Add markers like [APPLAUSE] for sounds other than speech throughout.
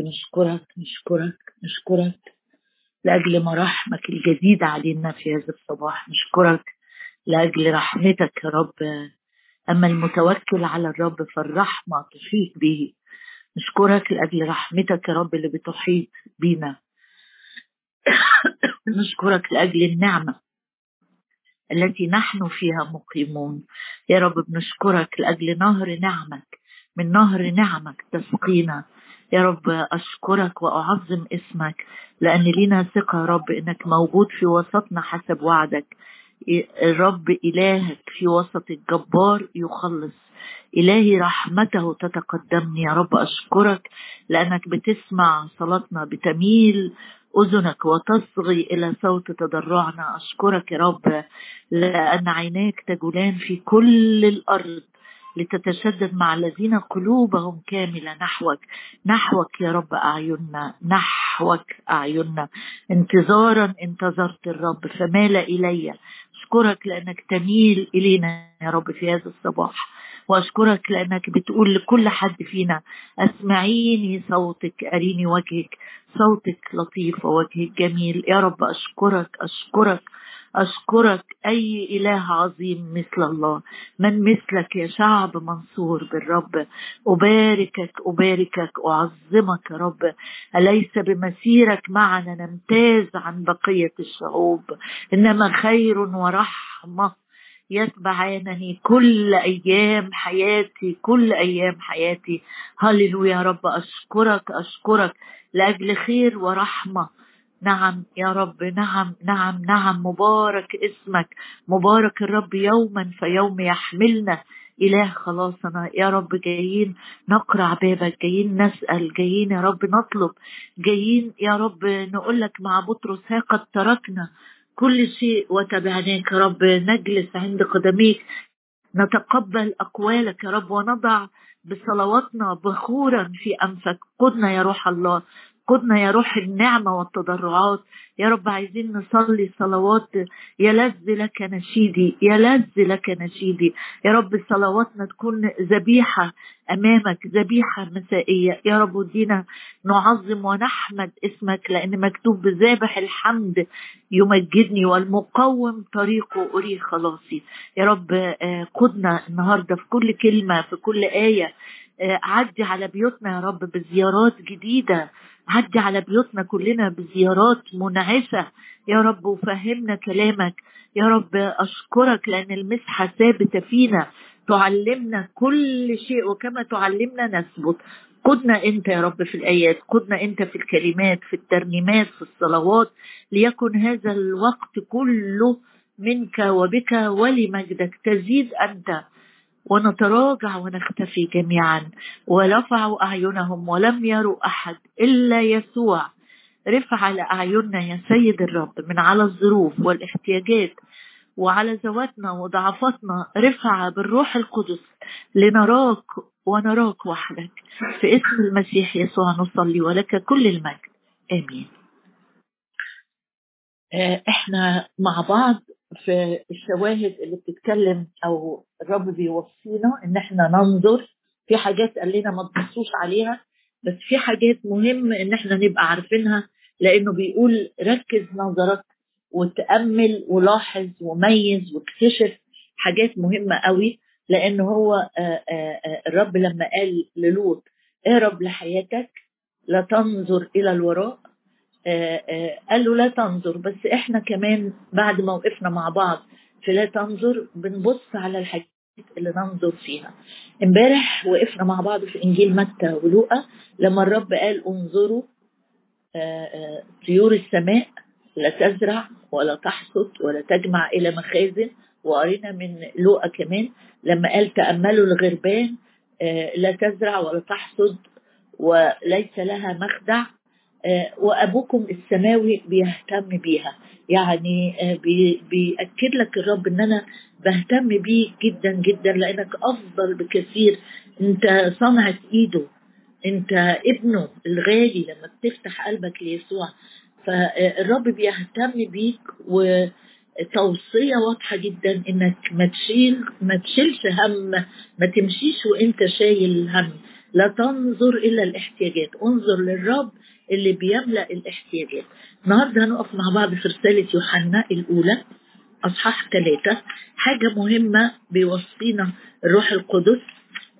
نشكرك نشكرك نشكرك لأجل مراحمك الجديدة علينا في هذا الصباح. نشكرك لأجل رحمتك يا رب. أما المتوكل على الرب فالرحمة تحيط به. نشكرك لأجل رحمتك يا رب اللي بتحيط بينا. [COUGHS] نشكرك لأجل النعمة التي نحن فيها مقيمون. يا رب بنشكرك لأجل نهر نعمك. من نهر نعمك تسقينا. يا رب أشكرك وأعظم اسمك لأن لنا ثقة يا رب إنك موجود في وسطنا حسب وعدك. الرب إلهك في وسط الجبار يخلص. إلهي رحمته تتقدمني يا رب أشكرك لأنك بتسمع صلاتنا بتميل أذنك وتصغي إلى صوت تضرعنا. أشكرك يا رب لأن عيناك تجولان في كل الأرض. لتتشدد مع الذين قلوبهم كاملة. نحوك نحوك يا رب أعيننا نحوك أعيننا. انتظارا انتظرت الرب فمال إلي. أشكرك لأنك تميل إلينا يا رب في هذا الصباح. وأشكرك لأنك بتقول لكل حد فينا أسمعيني صوتك أريني وجهك. صوتك لطيف ووجهك جميل. يا رب أشكرك أشكرك. أشكرك أي إله عظيم مثل الله. من مثلك يا شعب منصور بالرب. أباركك أباركك أعظمك يا رب. أليس بمسيرك معنا نمتاز عن بقية الشعوب؟ إنما خير ورحمة يتبعانني كل أيام حياتي كل أيام حياتي. هللويا يا رب أشكرك أشكرك لأجل خير ورحمة. نعم يا رب نعم نعم نعم مبارك اسمك مبارك الرب يوما فيوم يحملنا. إله خلاصنا يا رب جايين نقرع بابك جايين نسأل جايين يا رب نطلب جايين يا رب نقول لك مع بطرس ها قد تركنا كل شيء وتبعناك يا رب. نجلس عند قدميك نتقبل أقوالك يا رب ونضع بصلواتنا بخورا في أنفك. قدنا يا روح الله قدنا يا روح النعمة والتضرعات. يا رب عايزين نصلي صلوات يلذ لك نشيدي يلذ لك نشيدي. يا رب صلواتنا تكون ذبيحة أمامك ذبيحة مسائية. يا رب ودينا نعظم ونحمد اسمك لأن مكتوب بذابح الحمد يمجدني والمقوم طريقه أري خلاصي. يا رب قدنا النهاردة في كل كلمة في كل آية. عدي على بيوتنا يا رب بزيارات جديدة. عدي على بيوتنا كلنا بزيارات منعشة. يا رب وفهمنا كلامك. يا رب أشكرك لأن المسحة ثابتة فينا. تعلمنا كل شيء وكما تعلمنا نثبت. قدنا أنت يا رب في الآيات قدنا أنت في الكلمات في الترنيمات في الصلوات. ليكن هذا الوقت كله منك وبك ولمجدك. تزيد أنت. ونتراجع ونختفي جميعا. ورفعوا أعينهم ولم يروا أحد إلا يسوع. رفع على اعيننا يا سيد الرب من على الظروف والاحتياجات وعلى ذواتنا وضعفاتنا. رفع بالروح القدس لنراك ونراك وحدك. في اسم المسيح يسوع نصلي ولك كل المجد. آمين. إحنا مع بعض في الشواهد اللي بتتكلم أو الرب بيوصينا إن إحنا ننظر. في حاجات قال لنا ما تبصوش عليها بس في حاجات مهم إن إحنا نبقى عارفينها لأنه بيقول ركز نظرك وتأمل ولاحظ وميز واكتشف حاجات مهمة قوي. لأن هو آآ آآ الرب لما قال للوط اهرب لحياتك لا تنظر إلى الوراء. قال له لا تنظر بس إحنا كمان بعد ما وقفنا مع بعض في لا تنظر بنبص على الحاجات اللي ننظر فيها. امبارح وقفنا مع بعض في إنجيل متى ولوقا لما الرب قال انظروا طيور السماء لا تزرع ولا تحصد ولا تجمع إلى مخازن وقرينا من لوقا كمان لما قال تأملوا الغربان لا تزرع ولا تحصد وليس لها مخدع. وأبوكم السماوي بيهتم بيها. يعني بيأكد لك الرب إن أنا بهتم بيك جدا جدا لأنك أفضل بكثير. أنت صنعة إيده. أنت ابنه الغالي لما بتفتح قلبك ليسوع. فالرب بيهتم بيك وتوصية واضحة جدا إنك ما تشيل ما تشيلش هم ما تمشيش وإنت شايل هم. لا تنظر إلى الاحتياجات. انظر للرب اللي بيملأ الاحتياجات. النهاردة هنقف مع بعض في رسالة يوحنا الأولى أصحاح ثلاثة حاجة مهمة بيوصينا الروح القدس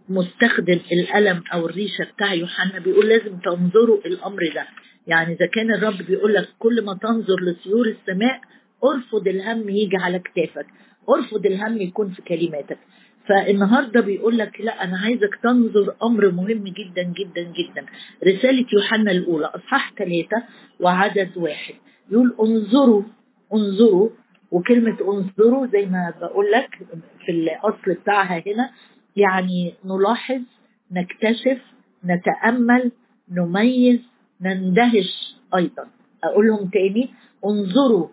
مستخدم القلم أو الريشة بتاع يوحنا بيقول لازم تنظروا الأمر ده. يعني إذا كان الرب بيقول لك كل ما تنظر لطيور السماء أرفض الهم يجي على كتافك أرفض الهم يكون في كلماتك. فالنهارده بيقول لك لا أنا عايزك تنظر أمر مهم جدا جدا جدا. رسالة يوحنا الأولى أصحاح ثلاثة وعدد واحد. يقول انظروا انظروا وكلمة انظروا زي ما بقول لك في الأصل بتاعها هنا يعني نلاحظ نكتشف نتأمل نميز نندهش أيضا. أقول لهم تاني انظروا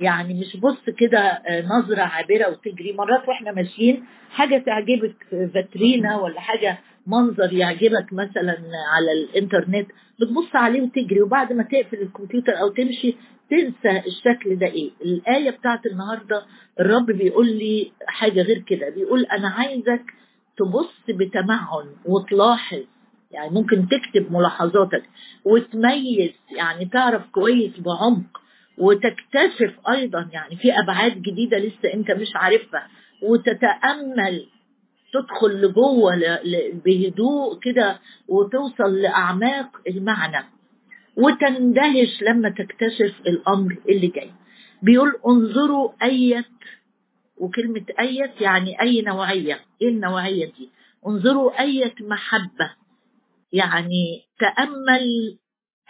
يعني مش بص كده نظرة عابرة وتجري. مرات وإحنا ماشيين حاجة تعجبك فاترينا ولا حاجة منظر يعجبك مثلا على الإنترنت بتبص عليه وتجري وبعد ما تقفل الكمبيوتر أو تمشي تنسى الشكل ده إيه. الآية بتاعت النهاردة الرب بيقول لي حاجة غير كده. بيقول أنا عايزك تبص بتمعن وتلاحظ. يعني ممكن تكتب ملاحظاتك وتميز يعني تعرف كويس بعمق وتكتشف أيضا يعني في أبعاد جديدة لسه أنت مش عارفها وتتأمل تدخل لجوه بهدوء كده وتوصل لأعماق المعنى. وتندهش لما تكتشف الأمر اللي جاي. بيقول انظروا اية وكلمة أية يعني أي نوعية. إيه النوعية دي؟ انظروا أية محبة. يعني تأمل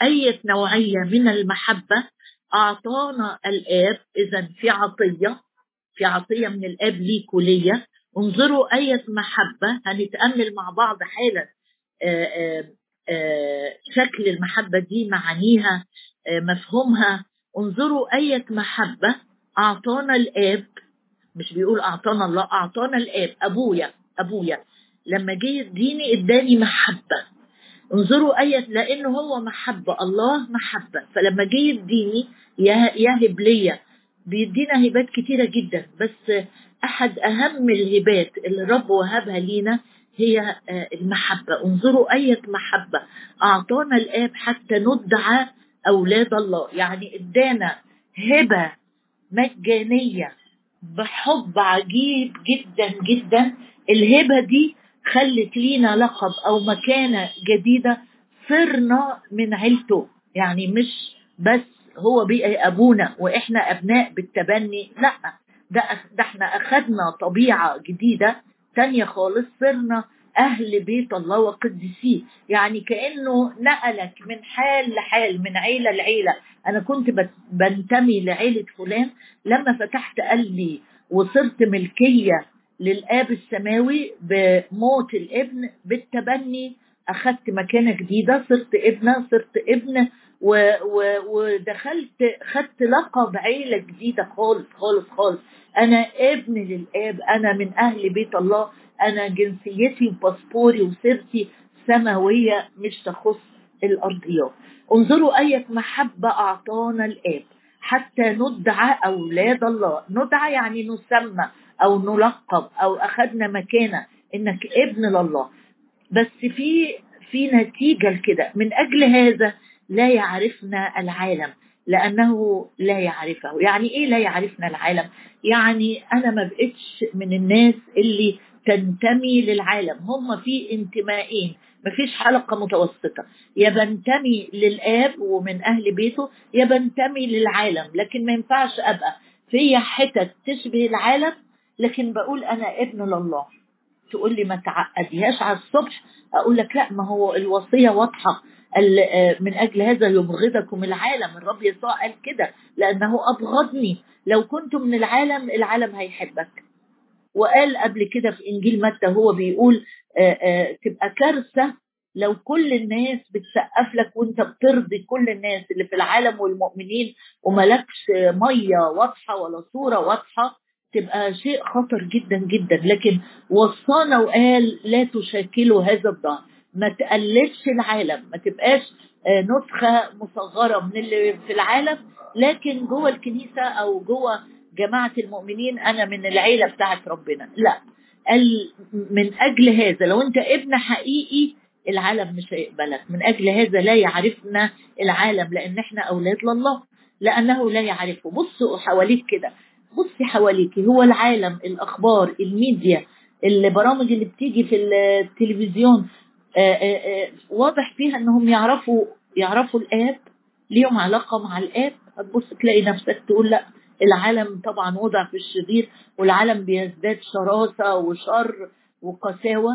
أية نوعية من المحبة أعطانا الآب إذا في عطية في عطية من الآب ليك وليا انظروا أية محبة هنتأمل مع بعض حالا آآ آآ شكل المحبة دي معانيها مفهومها. انظروا أية محبة أعطانا الآب مش بيقول أعطانا الله أعطانا الآب أبويا أبويا. لما جه يديني إداني محبة. انظروا آية لأنه هو محبة الله محبة فلما جه يديني يهب ليا بيدينا هبات كتيرة جدا. بس أحد أهم الهبات اللي الرب وهبها لينا هي المحبة. انظروا آية محبة. أعطانا الآب حتى ندعى أولاد الله. يعني إدانا هبة مجانية بحب عجيب جدا جدا. الهبة دي خلت لينا لقب أو مكانة جديدة صرنا من عيلته. يعني مش بس هو بقى أبونا وإحنا أبناء بالتبني لا. ده ده إحنا أخدنا طبيعة جديدة تانية خالص صرنا أهل بيت الله وقدسيه يعني كأنه نقلك من حال لحال من عيلة لعيلة. أنا كنت بنتمي لعيلة فلان لما فتحت قلبي وصرت ملكية للآب السماوي بموت الابن بالتبني أخذت مكانة جديدة صرت ابنة صرت ابن ودخلت خدت لقب عيلة جديدة خالص خالص خالص. أنا ابن للآب أنا من أهل بيت الله أنا جنسيتي وباسبوري وسيرتي سماوية مش تخص الأرضيات. انظروا أية محبة أعطانا الآب. حتى ندعى أولاد الله. ندعى يعني نسمى. أو نلقب أو أخذنا مكانة إنك ابن لله. بس في في نتيجة لكده. من أجل هذا لا يعرفنا العالم لأنه لا يعرفه. يعني إيه لا يعرفنا العالم؟ يعني أنا ما بقتش من الناس اللي تنتمي للعالم. هم في انتمائين. مفيش حلقة متوسطة. يا بنتمي للآب ومن أهل بيته يا بنتمي للعالم. لكن ما ينفعش أبقى في حتت تشبه العالم لكن بقول أنا ابن لله. تقول لي ما تعقديهاش على الصبح أقول لك لا ما هو الوصية واضحة. من أجل هذا يبغضكم العالم. الرب يسوع قال كده لأنه أبغضني. لو كنت من العالم العالم هيحبك. وقال قبل كده في إنجيل متى هو بيقول آآ آآ تبقى كارثة لو كل الناس بتسقف لك وأنت بترضي كل الناس اللي في العالم والمؤمنين وملكش مية واضحة ولا صورة واضحة. تبقى شيء خطر جدا جدا. لكن وصانا وقال لا تشكلوا هذا الظهر ما تقلدش العالم. ما تبقاش نسخة مصغرة من اللي في العالم. لكن جوه الكنيسة أو جوه جماعة المؤمنين أنا من العيلة بتاعت ربنا. لا. قال من أجل هذا لو أنت ابن حقيقي العالم مش هيقبلك. من أجل هذا لا يعرفنا العالم لأن إحنا أولاد لله. لأنه لا يعرفه. بصوا حواليك كده. بصي حواليك هو العالم الأخبار الميديا البرامج اللي بتيجي في التلفزيون آآ آآ واضح فيها إنهم يعرفوا يعرفوا الآب ليهم علاقة مع الآب. هتبص تلاقي نفسك تقول لأ العالم طبعا وضع في الشرير والعالم بيزداد شراسة وشر وقساوة.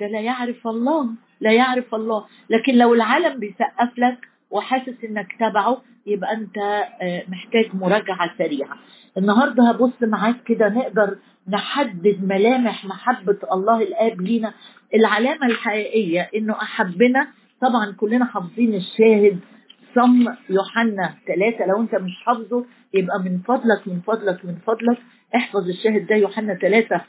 ده لا يعرف الله لا يعرف الله. لكن لو العالم بيسقف لك وحاسس إنك تبعه يبقى أنت محتاج مراجعة سريعة. النهاردة هبص معاك كده نقدر نحدد ملامح محبة الله الآب لينا. العلامة الحقيقية إنه أحبنا طبعا كلنا حافظين الشاهد صم يوحنا ثلاثة لو أنت مش حافظه يبقى من فضلك من فضلك من فضلك. احفظ الشاهد ده يوحنا ثلاثة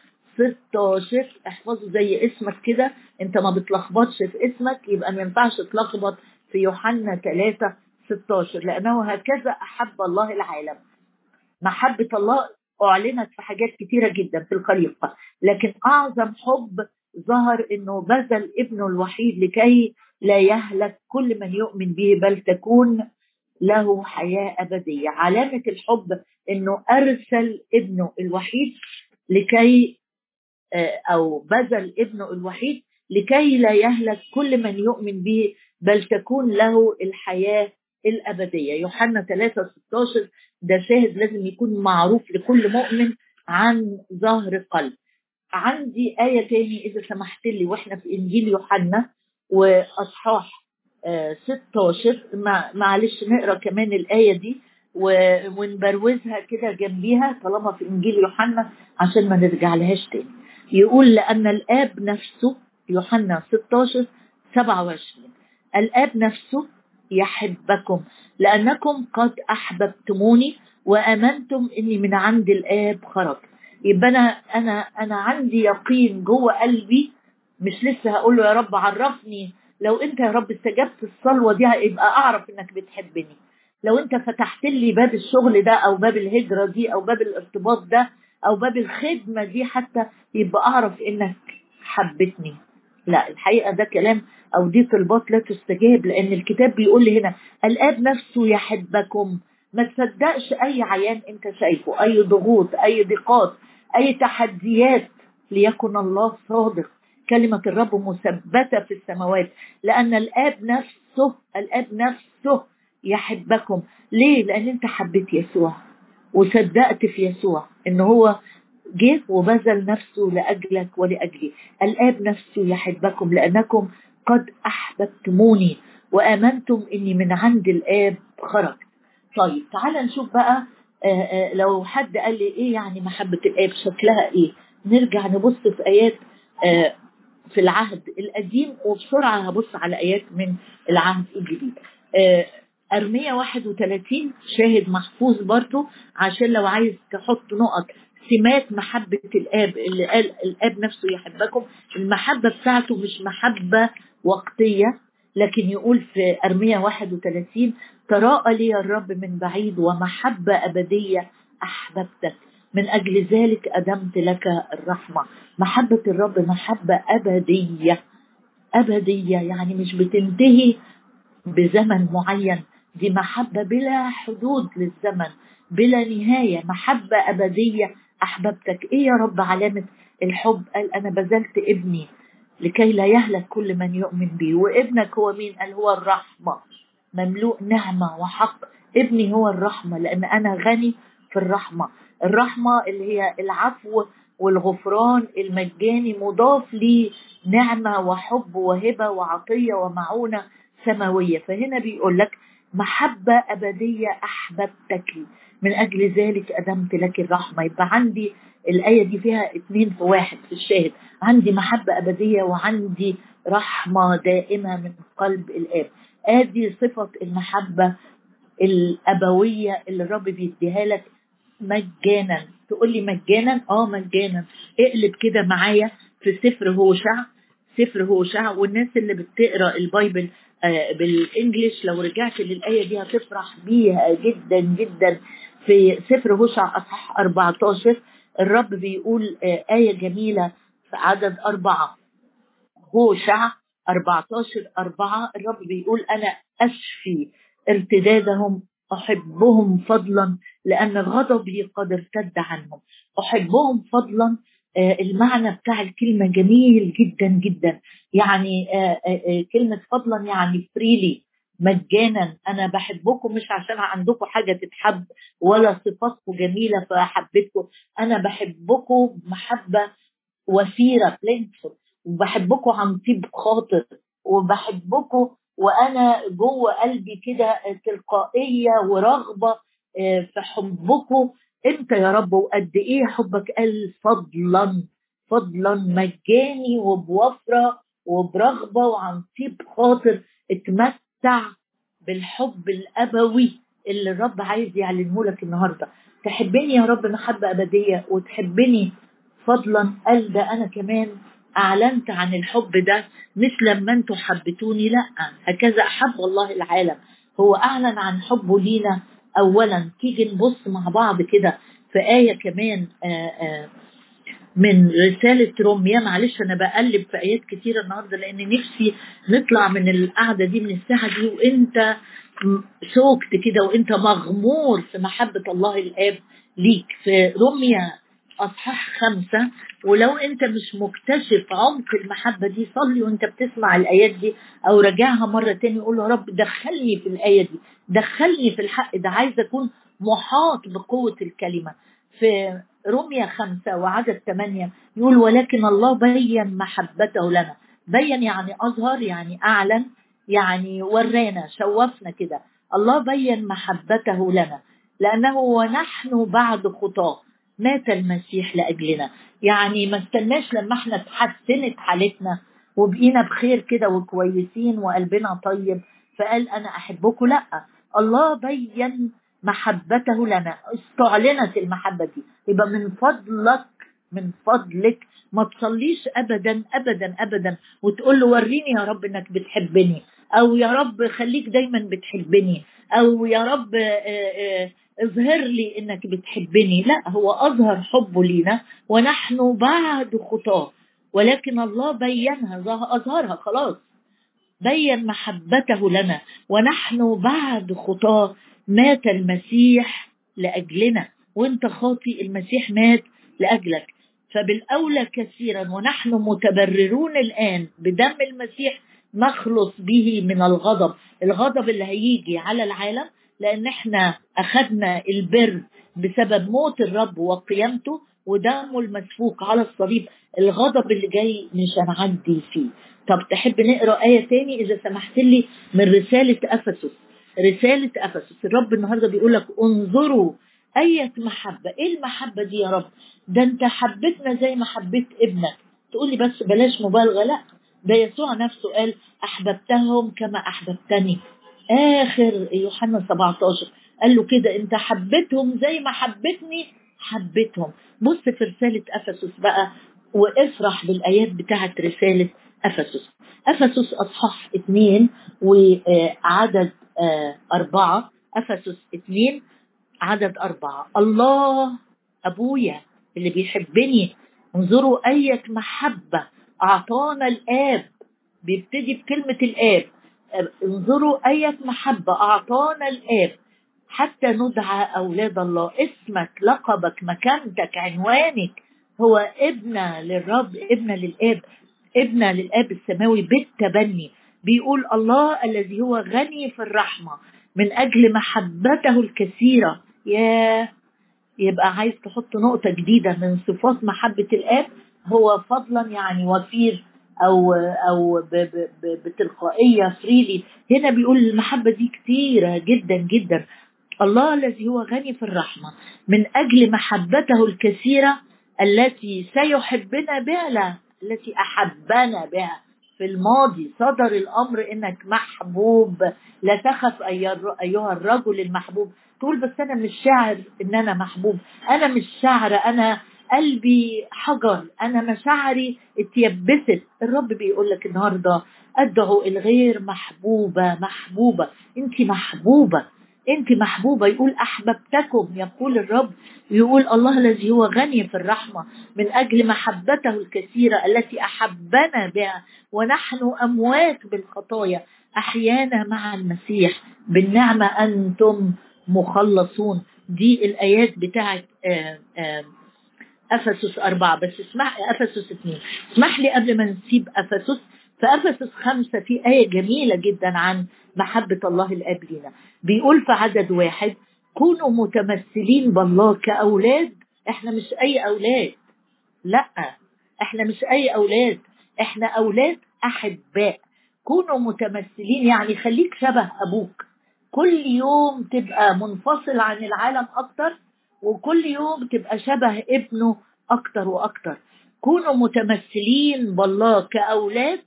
16 احفظه زي اسمك كده. أنت ما بتلخبطش في اسمك يبقى ما ينفعش تلخبط في يوحنا 3 16 لأنه هكذا أحب الله العالم. محبة الله أعلنت في حاجات كتيرة جدا في الخليقة. لكن أعظم حب ظهر إنه بذل ابنه الوحيد لكي لا يهلك كل من يؤمن به بل تكون له حياة أبدية. علامة الحب أنه أرسل ابنه الوحيد لكي أو بذل ابنه الوحيد لكي لا يهلك كل من يؤمن به بل تكون له الحياة الأبدية. يوحنا 3 16 ده شاهد لازم يكون معروف لكل مؤمن عن ظهر قلب. عندي آية تاني إذا سمحت لي وإحنا في إنجيل يوحنا وأصحاح 16 معلش نقرأ كمان الآية دي ونبروزها كده جنبيها طالما في إنجيل يوحنا عشان ما نرجع لهاش تاني. يقول لأن الآب نفسه يوحنا 16 27 الآب نفسه يحبكم لأنكم قد أحببتموني وأمنتم إني من عند الآب خرجت يبقى أنا أنا أنا عندي يقين جوه قلبي مش لسه هقول له يا رب عرفني. لو أنت يا رب استجبت الصلوة دي يبقى أعرف إنك بتحبني. لو أنت فتحت لي باب الشغل ده أو باب الهجرة دي أو باب الارتباط ده أو باب الخدمة دي حتى يبقى أعرف إنك حبتني. لا الحقيقة ده كلام أو دي طلبات لا تستجاب لأن الكتاب بيقول لي هنا الآب نفسه يحبكم. ما تصدقش أي عيان أنت شايفه أي ضغوط أي ضيقات أي تحديات. ليكن الله صادق. كلمة الرب مثبتة في السماوات لأن الآب نفسه الآب نفسه يحبكم. ليه؟ لأن أنت حبيت يسوع وصدقت في يسوع إن هو جه وبذل نفسه لأجلك ولأجلي. الآب نفسه يحبكم لأنكم قد أحببتموني وآمنتم إني من عند الآب خرج طيب تعال نشوف بقى آآ آآ لو حد قال لي إيه يعني محبة الآب شكلها إيه؟ نرجع نبص في آيات في العهد القديم وبسرعة هبص على آيات من العهد الجديد. أرمية 31 شاهد محفوظ برضو عشان لو عايز تحط نقط سمات محبة الآب اللي قال الآب نفسه يحبكم. المحبة بتاعته مش محبة وقتية لكن يقول في أرمية 31 تراءى لي الرب من بعيد ومحبة أبدية أحببتك. من أجل ذلك أدمت لك الرحمة. محبة الرب محبة أبدية. أبدية يعني مش بتنتهي بزمن معين. دي محبة بلا حدود للزمن بلا نهاية. محبة أبدية أحببتك. إيه يا رب علامة الحب؟ قال أنا بذلت ابني لكي لا يهلك كل من يؤمن بي. وابنك هو مين؟ قال هو الرحمة. مملوء نعمة وحق. ابني هو الرحمة لأن أنا غني في الرحمة. الرحمة اللي هي العفو والغفران المجاني مضاف لي نعمة وحب وهبة وعطية ومعونة سماوية. فهنا بيقول لك محبة أبدية أحببتك. من أجل ذلك أدمت لك الرحمة. يبقى عندي الآية دي فيها اتنين في واحد في الشاهد. عندي محبة أبدية وعندي رحمة دائمة من قلب الآب. آدي صفة المحبة الأبوية اللي الرب بيديها لك مجانا. تقول لي مجانا؟ آه مجانا. اقلب كده معايا في سفر هوشع. سفر هوشع. والناس اللي بتقرأ البايبل آه بالانجلش لو رجعت للآية دي هتفرح بيها جدا جدا. في سفر هوشع أصحاح 14 الرب بيقول آه آية جميلة في عدد أربعة. هوشع 14 4 الرب بيقول أنا أشفي ارتدادهم أحبهم فضلا لأن غضبي قد ارتد عنهم. أحبهم فضلا آه، المعنى بتاع الكلمة جميل جدا جدا. يعني آه، كلمة فضلا يعني فريلي مجانا أنا بحبكم مش عشان عندكم حاجة تتحب ولا صفاتكم جميلة فاحبتكم أنا بحبكم محبة وفيره بلينفول وبحبكم عن طيب خاطر. وبحبكم وأنا جوه قلبي كده تلقائية ورغبة آه، في حبكم. أنت يا رب وقد إيه حبك قال فضلا فضلا مجاني وبوفرة وبرغبة وعن طيب خاطر. اتمتع بالحب الأبوي اللي الرب عايز يعلنه لك النهارده. تحبني يا رب محبه أبدية؟ وتحبني فضلا؟ قال ده أنا كمان أعلنت عن الحب ده مش لما أنتوا حبتوني لأ هكذا أحب الله العالم. هو أعلن عن حبه لينا اولا. تيجي نبص مع بعض كده في آية كمان آآ آآ من رسالة روميا. معلش أنا بقلب في آيات كتيرة النهاردة لأن نفسي نطلع من القعدة دي من الساعة دي وأنت شوكت كده وأنت مغمور في محبة الله الآب ليك. في روميا أصحاح خمسة ولو أنت مش مكتشف عمق المحبة دي صلي وأنت بتسمع الآيات دي أو راجعها مرة تاني قول يا رب دخلني في الآية دي دخلني في الحق ده. عايز أكون محاط بقوة الكلمة. في رمية خمسة وعدد ثمانية يقول ولكن الله بين محبته لنا. بين يعني أظهر يعني أعلن يعني ورانا شوفنا كده. الله بين محبته لنا. لأنه ونحن بعد خطاه. مات المسيح لأجلنا. يعني ما استناش لما إحنا اتحسنت حالتنا وبقينا بخير كده وكويسين وقلبنا طيب فقال أنا أحبكم. لأ الله بين محبته لنا استعلنت المحبة دي. يبقى من فضلك من فضلك ما تصليش ابدا ابدا ابدا. وتقول له وريني يا رب إنك بتحبني. أو يا رب خليك دايما بتحبني. أو يا رب اظهر لي إنك بتحبني. لا هو أظهر حبه لينا ونحن بعد خطاه. ولكن الله بينها أظهرها خلاص. بين محبته لنا ونحن بعد خطاه. مات المسيح لأجلنا وانت خاطي المسيح مات لأجلك. فبالأولى كثيرا ونحن متبررون الآن بدم المسيح نخلص به من الغضب. الغضب اللي هيجي على العالم لأن إحنا أخذنا البر بسبب موت الرب وقيامته ودمه المسفوك على الصليب. الغضب اللي جاي مش هنعدي فيه. طب تحب نقرأ آية تاني إذا سمحت لي من رسالة أفسس؟ رسالة افسس الرب النهارده بيقول لك انظروا أية محبة؟ إيه المحبة دي يا رب؟ ده أنت حبيتنا زي ما حبيت ابنك. تقول لي بس بلاش مبالغة لا. ده يسوع نفسه قال أحببتهم كما أحببتني. آخر يوحنا 17 قال له كده أنت حبيتهم زي ما حبيتني حبيتهم. بص في رسالة أفسس بقى وافرح بالآيات بتاعت رسالة أفسس. أفسس أصحاح اثنين وعدد أربعة. أفسس اثنين عدد أربعة. الله أبويا اللي بيحبني انظروا أية محبة. أعطانا الآب. بيبتدي بكلمة الآب. انظروا أية محبة. أعطانا الآب. حتى ندعى أولاد الله. اسمك لقبك مكانتك عنوانك. هو ابن للرب ابن للآب. ابن للآب السماوي بالتبني. بيقول الله الذي هو غني في الرحمة من أجل محبته الكثيرة. يا يبقى عايز تحط نقطة جديدة من صفات محبة الآب هو فضلا يعني وفير أو أو بتلقائية فريلي هنا بيقول المحبة دي كتيرة جدا جدا. الله الذي هو غني في الرحمة من أجل محبته الكثيرة التي سيحبنا بها لا التي أحبنا بها. في الماضي صدر الأمر إنك محبوب. لا تخف أيها الرجل المحبوب. تقول بس أنا مش شاعر إن أنا محبوب. أنا مش شاعرة. أنا قلبي حجر. أنا مشاعري اتيبست. الرب بيقول لك النهاردة أدعو الغير محبوبة محبوبة. أنت محبوبة. انت محبوبة يقول أحببتكم يقول الرب يقول الله الذي هو غني في الرحمة من أجل محبته الكثيرة التي أحبنا بها ونحن أموات بالخطايا. أحيانا مع المسيح بالنعمة أنتم مخلصون. دي الآيات بتاعت آه، آه، أفسس أربعة. بس اسمح أفسس اثنين. اسمح لي قبل ما نسيب أفسس فافسس خمسة في آية جميلة جدا عن محبة الله الآب لنا. بيقول في عدد واحد كونوا متمثلين بالله كأولاد. إحنا مش أي أولاد. لأ إحنا مش أي أولاد. إحنا أولاد أحباء. كونوا متمثلين يعني خليك شبه أبوك. كل يوم تبقى منفصل عن العالم أكتر وكل يوم تبقى شبه ابنه أكتر وأكتر. كونوا متمثلين بالله كأولاد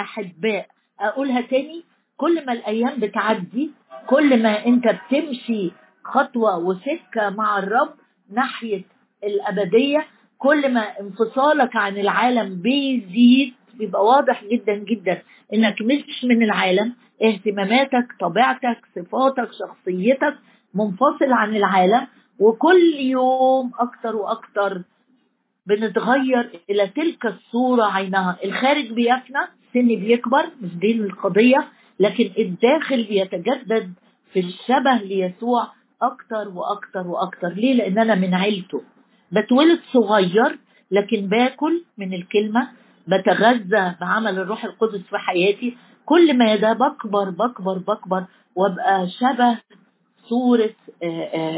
أحباء. أقولها تاني كل ما الأيام بتعدي كل ما أنت بتمشي خطوة وسكة مع الرب ناحية الأبدية كل ما انفصالك عن العالم بيزيد بيبقى واضح جدا جدا إنك مش من العالم. اهتماماتك طبيعتك صفاتك شخصيتك منفصل عن العالم وكل يوم أكتر وأكتر بنتغير إلى تلك الصورة عينها. الخارج بيفنى السن بيكبر مش دي القضية لكن الداخل بيتجدد في الشبه ليسوع أكتر وأكتر وأكتر. ليه؟ لأن أنا من عيلته. بتولد صغير لكن باكل من الكلمة بتغذى بعمل الروح القدس في حياتي. كل ما ده بكبر بكبر بكبر وأبقى شبه صورة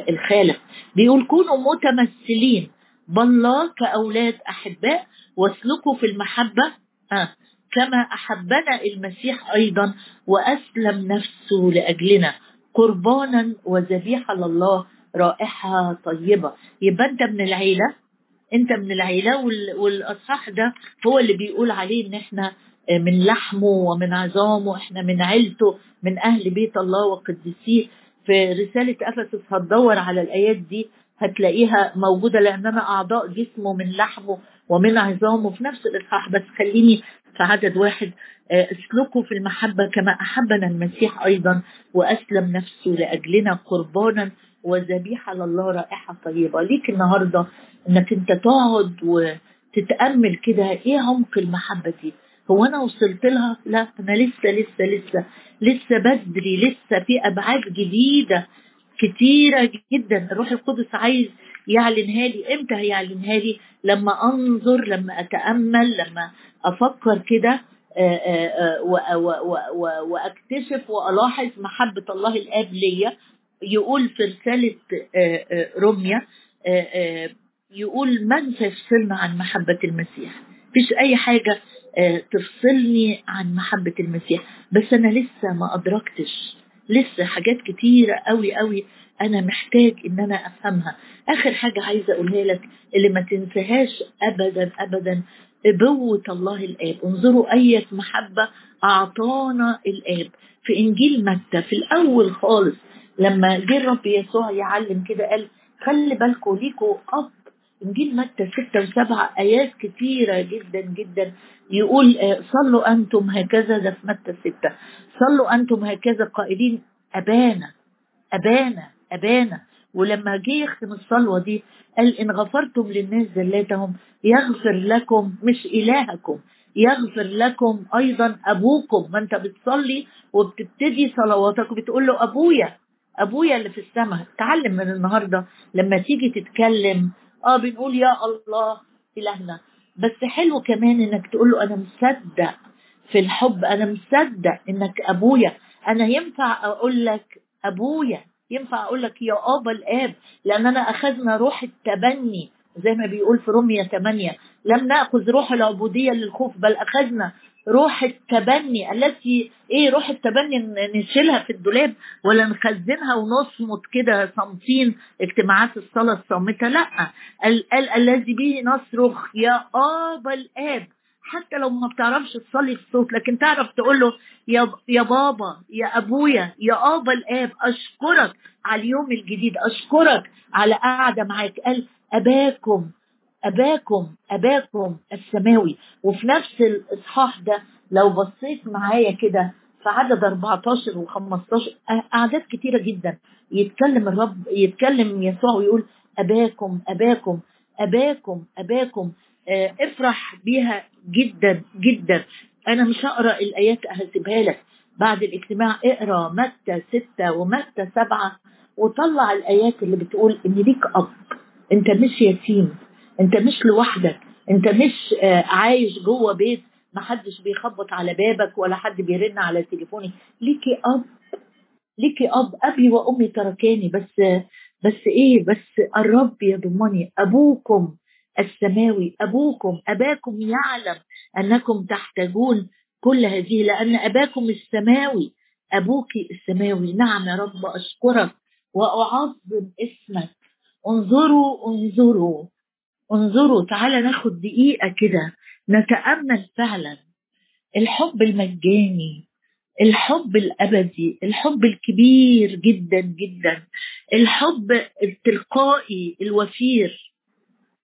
الخالق. بيقول كونوا متمثلين. بالله كأولاد أحباء واسلكوا في المحبة. آه. كما أحبنا المسيح أيضا وأسلم نفسه لأجلنا. قربانا وذبيحة لله رائحة طيبة. يبقى أنت من العيلة؟ أنت من العيلة والأصحاح ده هو اللي بيقول عليه إن إحنا من لحمه ومن عظامه إحنا من عيلته من أهل بيت الله وقدسيه في رسالة أفسس هتدور على الآيات دي هتلاقيها موجودة لأن أنا أعضاء جسمه من لحمه ومن عظامه. في نفس الإصحاح بس خليني في عدد واحد اسلكوا في المحبة كما أحبنا المسيح أيضا وأسلم نفسه لأجلنا قربانا وذبيحة لله رائحة طيبة. ليك النهاردة إنك أنت تقعد وتتأمل كده إيه عمق المحبة دي؟ هو أنا وصلت لها؟ لا أنا لسه لسه لسه لسه بدري لسه في أبعاد جديدة كتيرة جدا. الروح القدس عايز يعلنها لي؟ إمتى هيعلنها لي؟ لما أنظر لما أتأمل لما أفكر كده وأكتشف وألاحظ محبة الله الآب ليا. يقول في رسالة روميا يقول من سيفصلنا عن محبة المسيح؟ مفيش أي حاجة تفصلني عن محبة المسيح. بس أنا لسه ما أدركتش. لسه حاجات كتيرة قوي قوي أنا محتاج إن أنا أفهمها. آخر حاجة عايزة أقولها لك اللي ما تنساهاش أبدا أبدا أبوة الله الآب. انظروا أية محبة أعطانا الآب. في إنجيل متى؟ في الأول خالص. لما جه الرب يسوع يعلم كده قال خلي بالكم ليكوا أب. إنجيل متى؟ ستة وسبعة. آيات كتيرة جدا جدا. يقول صلوا أنتم هكذا. ده في متى ستة. صلوا أنتم هكذا قائلين أبانا أبانا. أبانا. ولما جه يختم الصلوة دي قال إن غفرتم للناس زلاتهم يغفر لكم مش إلهكم يغفر لكم أيضا أبوكم. ما أنت بتصلي وبتبتدي صلواتك وبتقول له أبويا أبويا اللي في السماء. تعلم من النهاردة لما تيجي تتكلم آه بنقول يا الله إلهنا. بس حلو كمان إنك تقول له أنا مصدق في الحب أنا مصدق إنك أبويا. أنا ينفع أقول لك أبويا؟ ينفع أقول لك يا ابا الآب لأن أنا أخذنا روح التبني زي ما بيقول في رومية 8 لم نأخذ روح العبودية للخوف بل أخذنا روح التبني التي إيه روح التبني نشيلها في الدولاب ولا نخزنها ونصمت كده صامتين اجتماعات الصلاة الصامتة لأ الذي به نصرخ يا ابا الآب. حتى لو ما بتعرفش تصلي الصوت لكن تعرف تقول له يا يا بابا يا أبويا يا آبا الآب أشكرك على اليوم الجديد أشكرك على قعدة معاك. قال أباكم أباكم أباكم السماوي. وفي نفس الإصحاح ده لو بصيت معايا كده في عدد 14 و15 أعداد كتيرة جدا يتكلم الرب يتكلم يسوع ويقول أباكم أباكم أباكم آه، افرح بيها جدا جدا. أنا مش هقرأ الآيات هسيبها لك. بعد الاجتماع اقرأ متى ستة ومتى سبعة وطلع الآيات اللي بتقول إن ليك أب. أنت مش يتيم. أنت مش لوحدك. أنت مش آه، عايش جوه بيت. محدش بيخبط على بابك ولا حد بيرن على تليفوني ليكي أب. ليكي أب. أبي وأمي تركاني. بس بس إيه؟ بس الرب يضمني. أبوكم السماوي. أبوكم أباكم يعلم أنكم تحتاجون كل هذه لأن أباكم السماوي. أبوك السماوي. نعم يا رب أشكرك وأعظم اسمك. انظروا انظروا انظروا. تعالى ناخد دقيقة كده. نتأمل فعلا. الحب المجاني الحب الأبدي الحب الكبير جدا جدا. الحب التلقائي الوفير.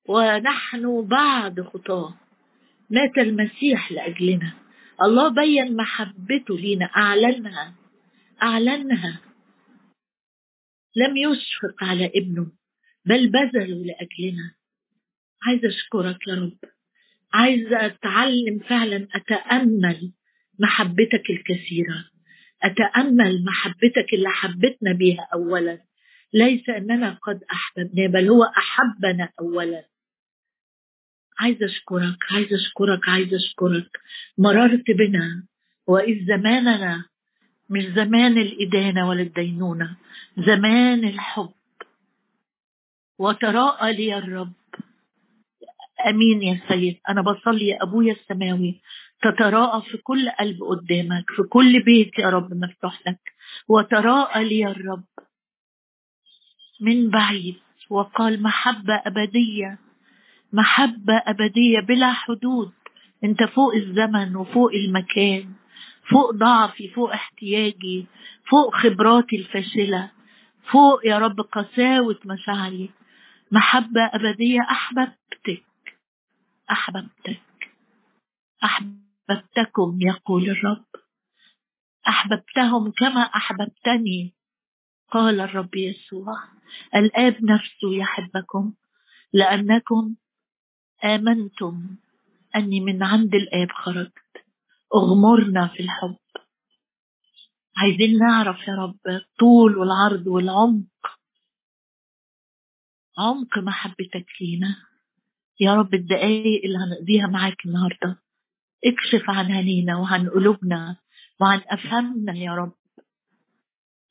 ونحن بعد خطاه. مات المسيح لأجلنا. الله بين محبته لينا أعلنها. أعلنها. لم يشفق على ابنه بل بذله لأجلنا. عايزه أشكرك يا رب. عايزه أتعلم فعلا أتأمل محبتك الكثيرة. أتأمل محبتك اللي حبتنا بيها اولا. ليس أننا قد أحببنا بل هو أحبنا اولا. عايزة أشكرك عايزة أشكرك عايزة أشكرك. مررت بنا وإذ زماننا مش زمان الإدانة ولا الدينونة زمان الحب. وتراءى لي الرب. أمين يا سيد. أنا بصلي يا أبويا السماوي. تتراءى في كل قلب قدامك في كل بيت يا رب مفتوح لك. وتراءى لي الرب من بعيد وقال محبة أبدية. محبة أبدية بلا حدود. أنت فوق الزمن وفوق المكان فوق ضعفي فوق احتياجي فوق خبراتي الفاشلة فوق يا رب قساوة مشاعري محبة أبدية أحببتك أحببتك أحببتكم يقول الرب. أحببتهم كما أحببتني قال الرب يسوع. الآب نفسه يحبكم لأنكم آمنتم أني من عند الآب خرجت. أغمرنا في الحب. عايزين نعرف يا رب الطول والعرض والعمق. عمق محبتك لينا. يا رب الدقايق اللي هنقضيها معاك النهارده اكشف عن عينينا وعن قلوبنا وعن أفهامنا يا رب.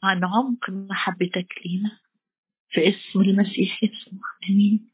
عن عمق محبتك لينا. في اسم المسيح يسوع. آمين.